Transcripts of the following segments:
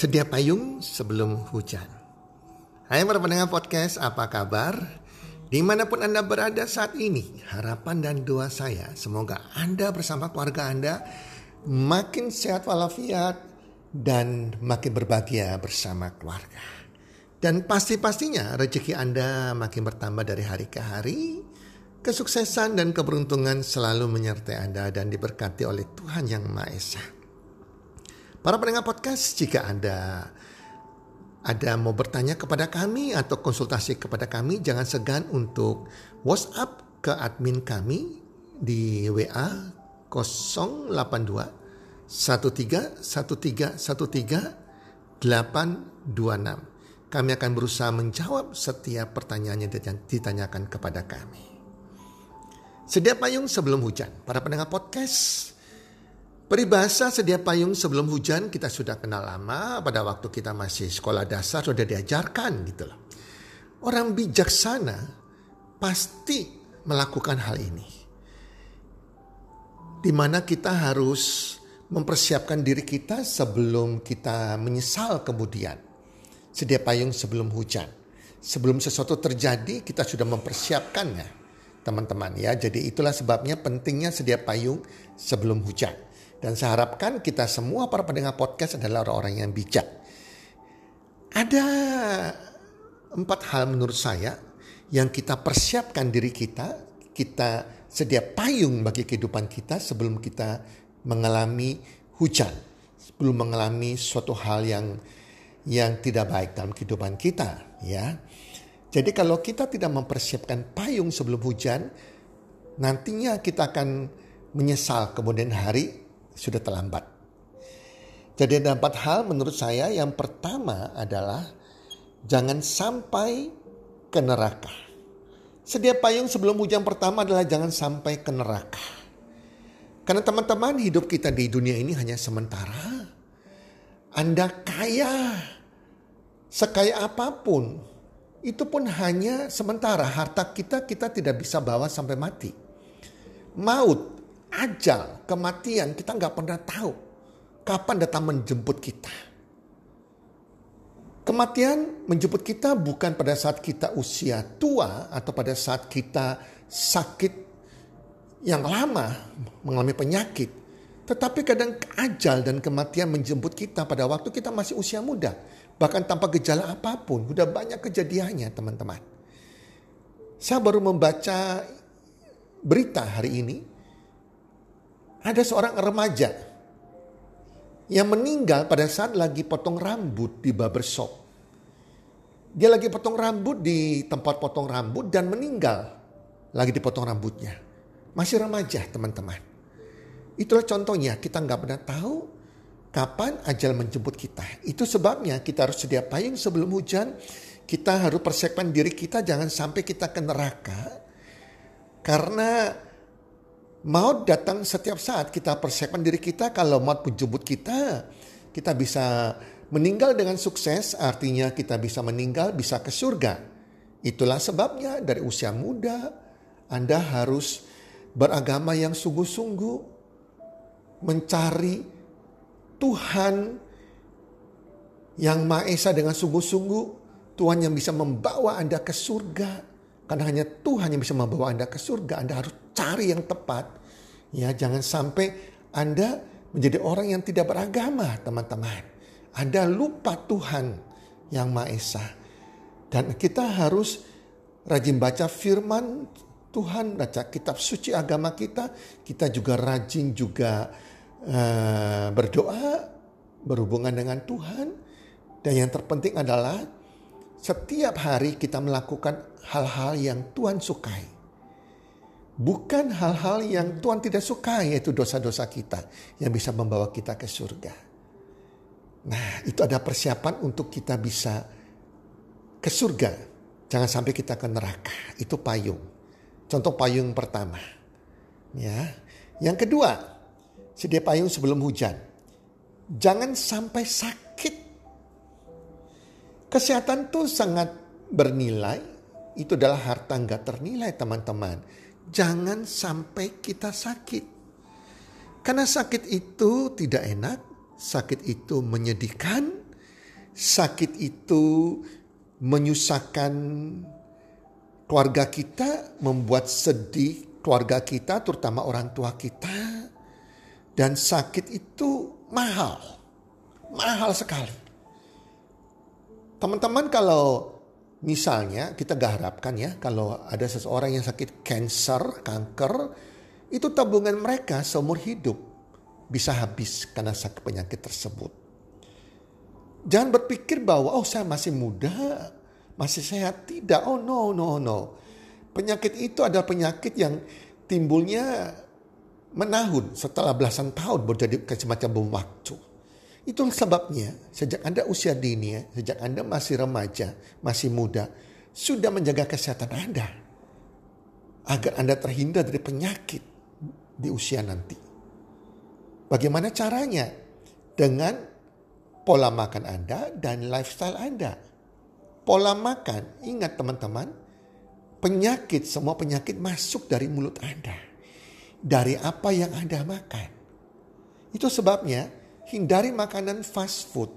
Sedia payung sebelum hujan. Hai para pendengar podcast, apa kabar? Di mana pun Anda berada saat ini, harapan dan doa saya semoga Anda bersama keluarga Anda makin sehat walafiat dan makin berbahagia bersama keluarga. Dan pasti-pastinya rezeki Anda makin bertambah dari hari ke hari. Kesuksesan dan keberuntungan selalu menyertai Anda dan diberkati oleh Tuhan Yang Maha Esa. Para pendengar podcast, jika Anda ada mau bertanya kepada kami atau konsultasi kepada kami, jangan segan untuk WhatsApp ke admin kami di WA 082 13 13 13 826. Kami akan berusaha menjawab setiap pertanyaan yang ditanyakan kepada kami. Sedia payung sebelum hujan. Para pendengar podcast, peribahasa sedia payung sebelum hujan kita sudah kenal lama. Pada waktu kita masih sekolah dasar sudah diajarkan gitu loh. Orang bijaksana pasti melakukan hal ini. Di mana kita harus mempersiapkan diri kita sebelum kita menyesal kemudian. Sedia payung sebelum hujan. Sebelum sesuatu terjadi kita sudah mempersiapkannya teman-teman ya. Jadi itulah sebabnya pentingnya sedia payung sebelum hujan. Dan saya harapkan kita semua para pendengar podcast adalah orang-orang yang bijak. Ada empat hal menurut saya yang kita persiapkan diri kita, kita sedia payung bagi kehidupan kita sebelum kita mengalami hujan, sebelum mengalami suatu hal yang yang tidak baik dalam kehidupan kita, ya. Jadi kalau kita tidak mempersiapkan payung sebelum hujan, nantinya kita akan menyesal kemudian hari sudah terlambat. Jadi ada empat hal menurut saya. Yang pertama adalah jangan sampai ke neraka. Sedia payung sebelum hujan pertama adalah jangan sampai ke neraka. Karena teman-teman hidup kita di dunia ini hanya sementara. Anda kaya, sekaya apa pun, itu pun hanya sementara. Harta kita kita tidak bisa bawa sampai mati. Maut, ajal, kematian kita nggak pernah tahu kapan datang menjemput kita. Kematian menjemput kita bukan pada saat kita usia tua atau pada saat kita sakit yang lama mengalami penyakit. Tetapi kadang ajal dan kematian menjemput kita pada waktu kita masih usia muda Bahkan tanpa gejala apa pun. Udah banyak kejadiannya teman-teman. Saya baru membaca berita hari ini. Ada seorang remaja yang meninggal pada saat lagi potong rambut di barbershop. Dia lagi potong rambut di tempat potong rambut dan meninggal lagi dipotong rambutnya. Masih remaja teman-teman. Itulah contohnya kita nggak pernah tahu kapan ajal menjemput kita. Itu sebabnya kita harus sedia payung sebelum hujan. Kita harus persiapkan diri kita jangan sampai kita ke neraka. Karena maut datang setiap saat. Kita persiapkan diri kita kalau maut menjemput kita. Kita bisa meninggal dengan sukses artinya kita bisa meninggal bisa ke surga. Itulah sebabnya dari usia muda Anda harus beragama yang sungguh-sungguh mencari Tuhan yang Maha Esa dengan sungguh-sungguh, Tuhan yang bisa membawa Anda ke surga. Karena hanya Tuhan yang bisa membawa Anda ke surga. Anda harus cari yang tepat. Ya, jangan sampai Anda menjadi orang yang tidak beragama, teman-teman. Anda lupa Tuhan yang Maha Esa. Dan kita harus rajin baca firman Tuhan, baca kitab suci agama kita. Kita juga rajin juga uh, berdoa, berhubungan dengan Tuhan, dan yang terpenting adalah setiap hari kita melakukan hal-hal yang Tuhan sukai. Bukan hal-hal yang Tuhan tidak sukai, yaitu dosa-dosa kita yang bisa membawa kita ke surga. Nah, itu ada persiapan untuk kita bisa ke surga. Jangan sampai kita ke neraka. Itu payung. Contoh payung pertama. Ya. Yang kedua, sedia payung sebelum hujan. Jangan sampai sakit. Kesehatan tuh sangat bernilai. Itu adalah harta nggak ternilai teman-teman. Jangan sampai kita sakit. Karena sakit itu tidak enak, sakit itu menyedihkan, sakit itu menyusahkan keluarga kita, membuat sedih keluarga kita, terutama orang tua kita. Dan sakit itu mahal, mahal sekali. Teman-teman kalau misalnya kita gak harapkan ya kalau ada seseorang yang sakit cancer, kanker, itu tabungan mereka seumur hidup bisa habis karena sakit penyakit tersebut. Jangan berpikir bahwa oh saya masih muda, masih sehat. Tidak, oh no, no, no. Penyakit itu adalah penyakit yang timbulnya menahun setelah belasan tahun berjadi semacam bom waktu. Itulah sebabnya sejak Anda usia dini, ya, sejak Anda masih remaja, masih muda, sudah menjaga kesehatan Anda. Agar Anda terhindar dari penyakit di usia nanti. Bagaimana caranya? Dengan pola makan Anda dan lifestyle Anda. Pola makan, ingat teman-teman, penyakit, semua penyakit masuk dari mulut Anda. Dari apa yang Anda makan. Itu sebabnya Hindari makanan fast food.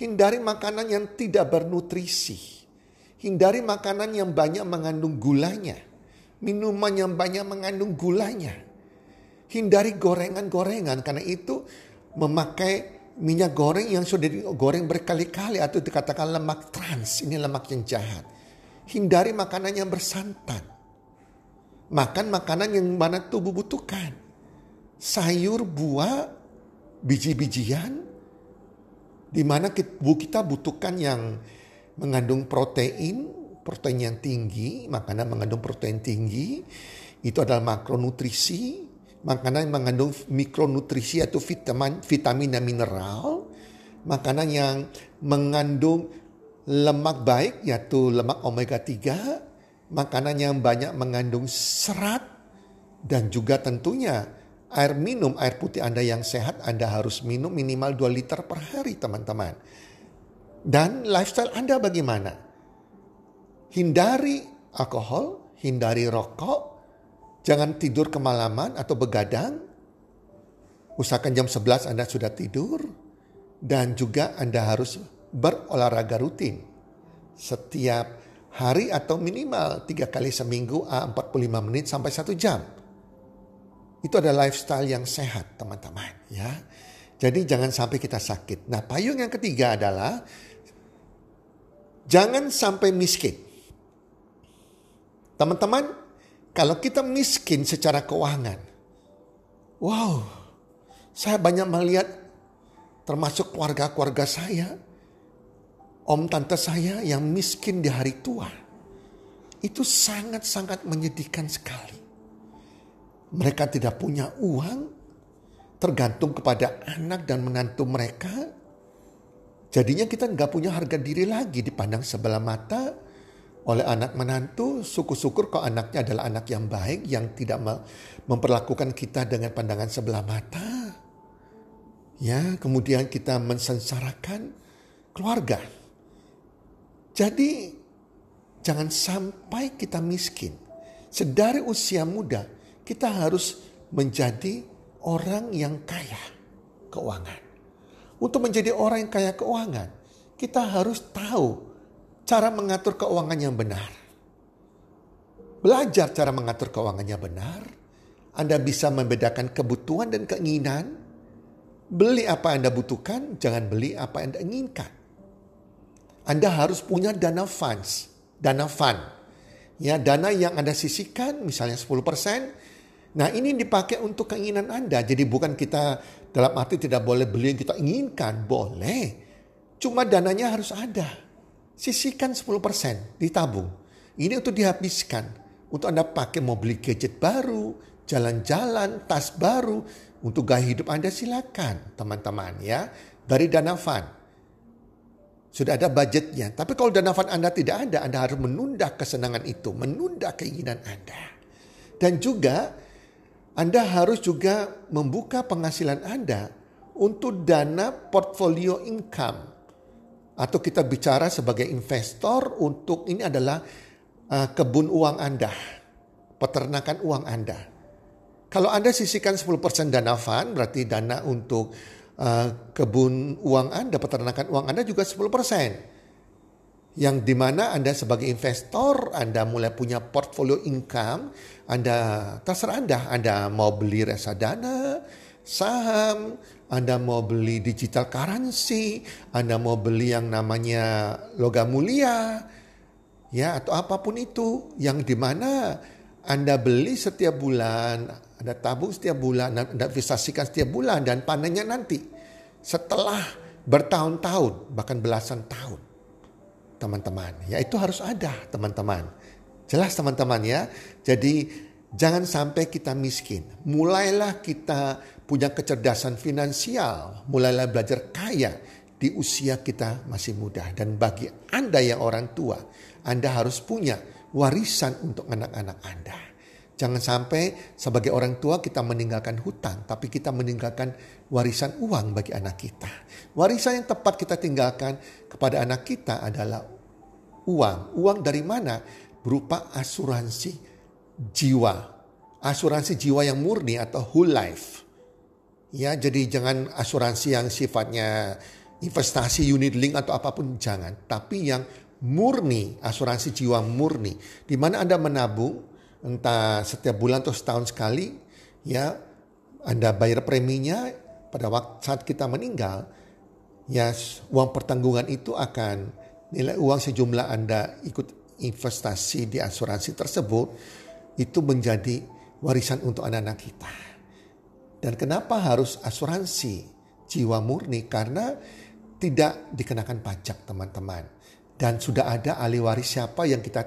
Hindari makanan yang tidak bernutrisi. Hindari makanan yang banyak mengandung gulanya. Minuman yang banyak mengandung gulanya. Hindari gorengan-gorengan karena itu memakai minyak goreng yang sudah digoreng berkali-kali atau dikatakan lemak trans. Ini lemak yang jahat. Hindari makanan yang bersantan. Makan makanan yang mana tubuh butuhkan. Sayur, buah, biji-bijian di mana tubuh kita butuhkan yang mengandung protein, protein yang tinggi, makanan mengandung protein tinggi, itu adalah makronutrisi, makanan yang mengandung mikronutrisi atau vitamin, vitamin dan mineral, makanan yang mengandung lemak baik yaitu lemak omega 3, makanan yang banyak mengandung serat dan juga tentunya air minum, air putih Anda yang sehat, Anda harus minum minimal 2 liter per hari teman-teman. Dan lifestyle Anda bagaimana? Hindari alkohol, hindari rokok, jangan tidur kemalaman atau begadang. Usahakan jam 11 Anda sudah tidur. Dan juga Anda harus berolahraga rutin. Setiap hari atau minimal tiga kali seminggu 45 menit sampai 1 jam itu adalah lifestyle yang sehat teman-teman ya. Jadi jangan sampai kita sakit. Nah payung yang ketiga adalah jangan sampai miskin. Teman-teman kalau kita miskin secara keuangan. Wow saya banyak melihat termasuk keluarga-keluarga saya. Om tante saya yang miskin di hari tua. Itu sangat-sangat menyedihkan sekali mereka tidak punya uang, tergantung kepada anak dan menantu mereka. Jadinya kita nggak punya harga diri lagi dipandang sebelah mata oleh anak menantu. Syukur-syukur kok anaknya adalah anak yang baik yang tidak memperlakukan kita dengan pandangan sebelah mata. Ya, kemudian kita mensensarakan keluarga. Jadi jangan sampai kita miskin. Sedari usia muda kita harus menjadi orang yang kaya keuangan. Untuk menjadi orang yang kaya keuangan, kita harus tahu cara mengatur keuangan yang benar. Belajar cara mengatur keuangan yang benar, Anda bisa membedakan kebutuhan dan keinginan. Beli apa Anda butuhkan, jangan beli apa Anda inginkan. Anda harus punya dana funds, dana fund. Ya, dana yang Anda sisihkan misalnya 10%, Nah ini dipakai untuk keinginan Anda. Jadi bukan kita dalam arti tidak boleh beli yang kita inginkan. Boleh. Cuma dananya harus ada. Sisihkan 10% ditabung. Ini untuk dihabiskan. Untuk Anda pakai mau beli gadget baru, jalan-jalan, tas baru. Untuk gaya hidup Anda silakan teman-teman ya. Dari dana fund. Sudah ada budgetnya. Tapi kalau dana fund Anda tidak ada, Anda harus menunda kesenangan itu. Menunda keinginan Anda. Dan juga anda harus juga membuka penghasilan Anda untuk dana portfolio income. Atau kita bicara sebagai investor untuk ini adalah uh, kebun uang Anda. Peternakan uang Anda. Kalau Anda sisihkan 10% dana fund berarti dana untuk uh, kebun uang Anda, peternakan uang Anda juga 10%. Yang di mana Anda sebagai investor, Anda mulai punya portfolio income, Anda terserah Anda, Anda mau beli reksadana, saham, Anda mau beli digital currency, Anda mau beli yang namanya logam mulia, ya atau apa pun itu yang di mana anda beli setiap bulan, Anda tabung setiap bulan, Anda investasikan setiap bulan dan panennya nanti setelah bertahun-tahun bahkan belasan tahun. Teman-teman, ya itu harus ada teman-teman. Jelas teman-teman ya. Jadi jangan sampai kita miskin. Mulailah kita punya kecerdasan finansial, mulailah belajar kaya di usia kita masih muda. Dan bagi Anda yang orang tua, Anda harus punya warisan untuk anak-anak Anda. Jangan sampai sebagai orang tua kita meninggalkan hutang, tapi kita meninggalkan warisan uang bagi anak kita. Warisan yang tepat kita tinggalkan kepada anak kita adalah uang. Uang dari mana? Berupa asuransi jiwa. Asuransi jiwa yang murni atau whole life. Ya, jadi jangan asuransi yang sifatnya investasi unit link atau apa pun jangan, tapi yang murni, asuransi jiwa murni, di mana Anda menabung entah setiap bulan atau setahun sekali, ya Anda bayar preminya pada waktu saat kita meninggal, ya uang pertanggungan itu akan nilai uang sejumlah Anda ikut investasi di asuransi tersebut itu menjadi warisan untuk anak-anak kita. Dan kenapa harus asuransi jiwa murni? Karena tidak dikenakan pajak teman-teman dan sudah ada ahli waris siapa yang kita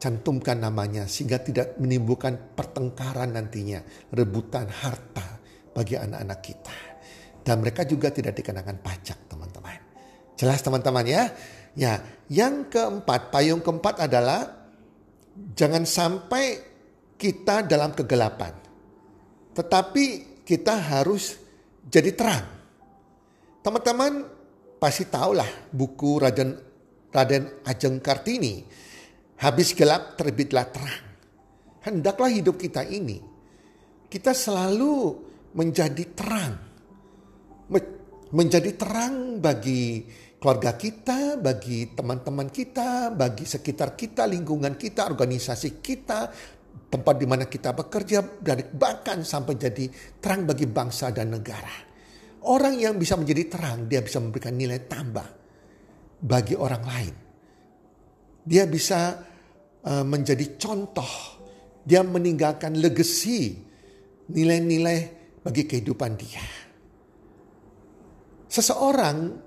cantumkan namanya sehingga tidak menimbulkan pertengkaran nantinya, rebutan harta bagi anak-anak kita. Dan mereka juga tidak dikenakan pajak, teman-teman. Jelas teman-teman ya? Ya, yang keempat, payung keempat adalah jangan sampai kita dalam kegelapan. Tetapi kita harus jadi terang. Teman-teman pasti tahulah buku Raden Raden Ajeng Kartini. Habis gelap terbitlah terang. Hendaklah hidup kita ini. Kita selalu menjadi terang. Menjadi terang bagi keluarga kita, bagi teman-teman kita, bagi sekitar kita, lingkungan kita, organisasi kita, tempat di mana kita bekerja, dan bahkan sampai jadi terang bagi bangsa dan negara. Orang yang bisa menjadi terang, dia bisa memberikan nilai tambah bagi orang lain. Dia bisa uh, menjadi contoh. Dia meninggalkan legacy, nilai-nilai bagi kehidupan dia. Seseorang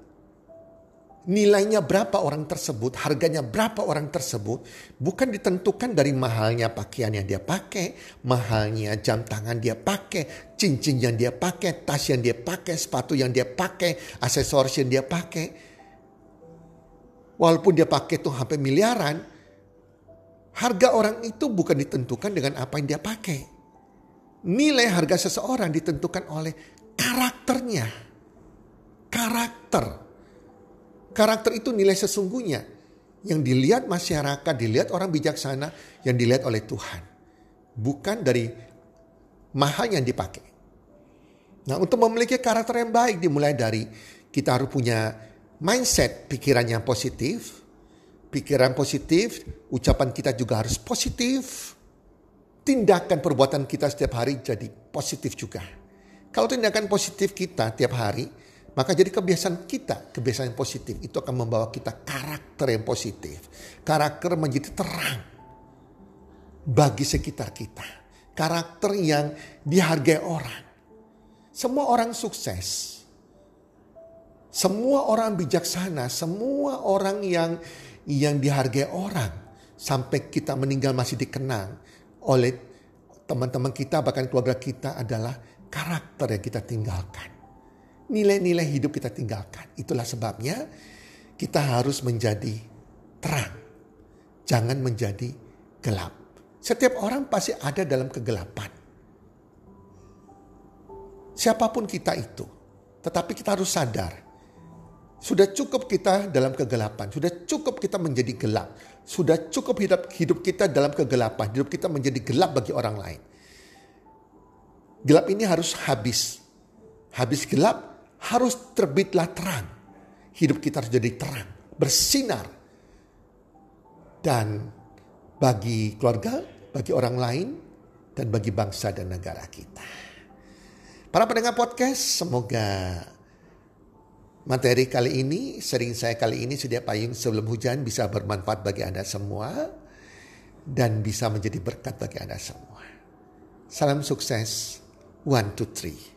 nilainya berapa orang tersebut, harganya berapa orang tersebut, bukan ditentukan dari mahalnya pakaian yang dia pakai, mahalnya jam tangan dia pakai, cincin yang dia pakai, tas yang dia pakai, sepatu yang dia pakai, aksesoris yang dia pakai walaupun dia pakai tuh hampir miliaran, harga orang itu bukan ditentukan dengan apa yang dia pakai. Nilai harga seseorang ditentukan oleh karakternya. Karakter. Karakter itu nilai sesungguhnya. Yang dilihat masyarakat, dilihat orang bijaksana, yang dilihat oleh Tuhan. Bukan dari mahal yang dipakai. Nah untuk memiliki karakter yang baik dimulai dari kita harus punya mindset pikiran yang positif, pikiran positif, ucapan kita juga harus positif. Tindakan perbuatan kita setiap hari jadi positif juga. Kalau tindakan positif kita tiap hari, maka jadi kebiasaan kita, kebiasaan yang positif itu akan membawa kita karakter yang positif. Karakter menjadi terang bagi sekitar kita. Karakter yang dihargai orang. Semua orang sukses semua orang bijaksana, semua orang yang yang dihargai orang sampai kita meninggal masih dikenang oleh teman-teman kita bahkan keluarga kita adalah karakter yang kita tinggalkan. Nilai-nilai hidup kita tinggalkan. Itulah sebabnya kita harus menjadi terang. Jangan menjadi gelap. Setiap orang pasti ada dalam kegelapan. Siapa pun kita itu. Tetapi kita harus sadar sudah cukup kita dalam kegelapan. Sudah cukup kita menjadi gelap. Sudah cukup hidup, hidup kita dalam kegelapan. Hidup kita menjadi gelap bagi orang lain. Gelap ini harus habis. Habis gelap, harus terbitlah terang. Hidup kita harus jadi terang, bersinar. Dan bagi keluarga, bagi orang lain, dan bagi bangsa dan negara kita. Para pendengar podcast, semoga materi kali ini, sering saya kali ini sedia payung sebelum hujan bisa bermanfaat bagi Anda semua dan bisa menjadi berkat bagi Anda semua. Salam sukses. One, two, three.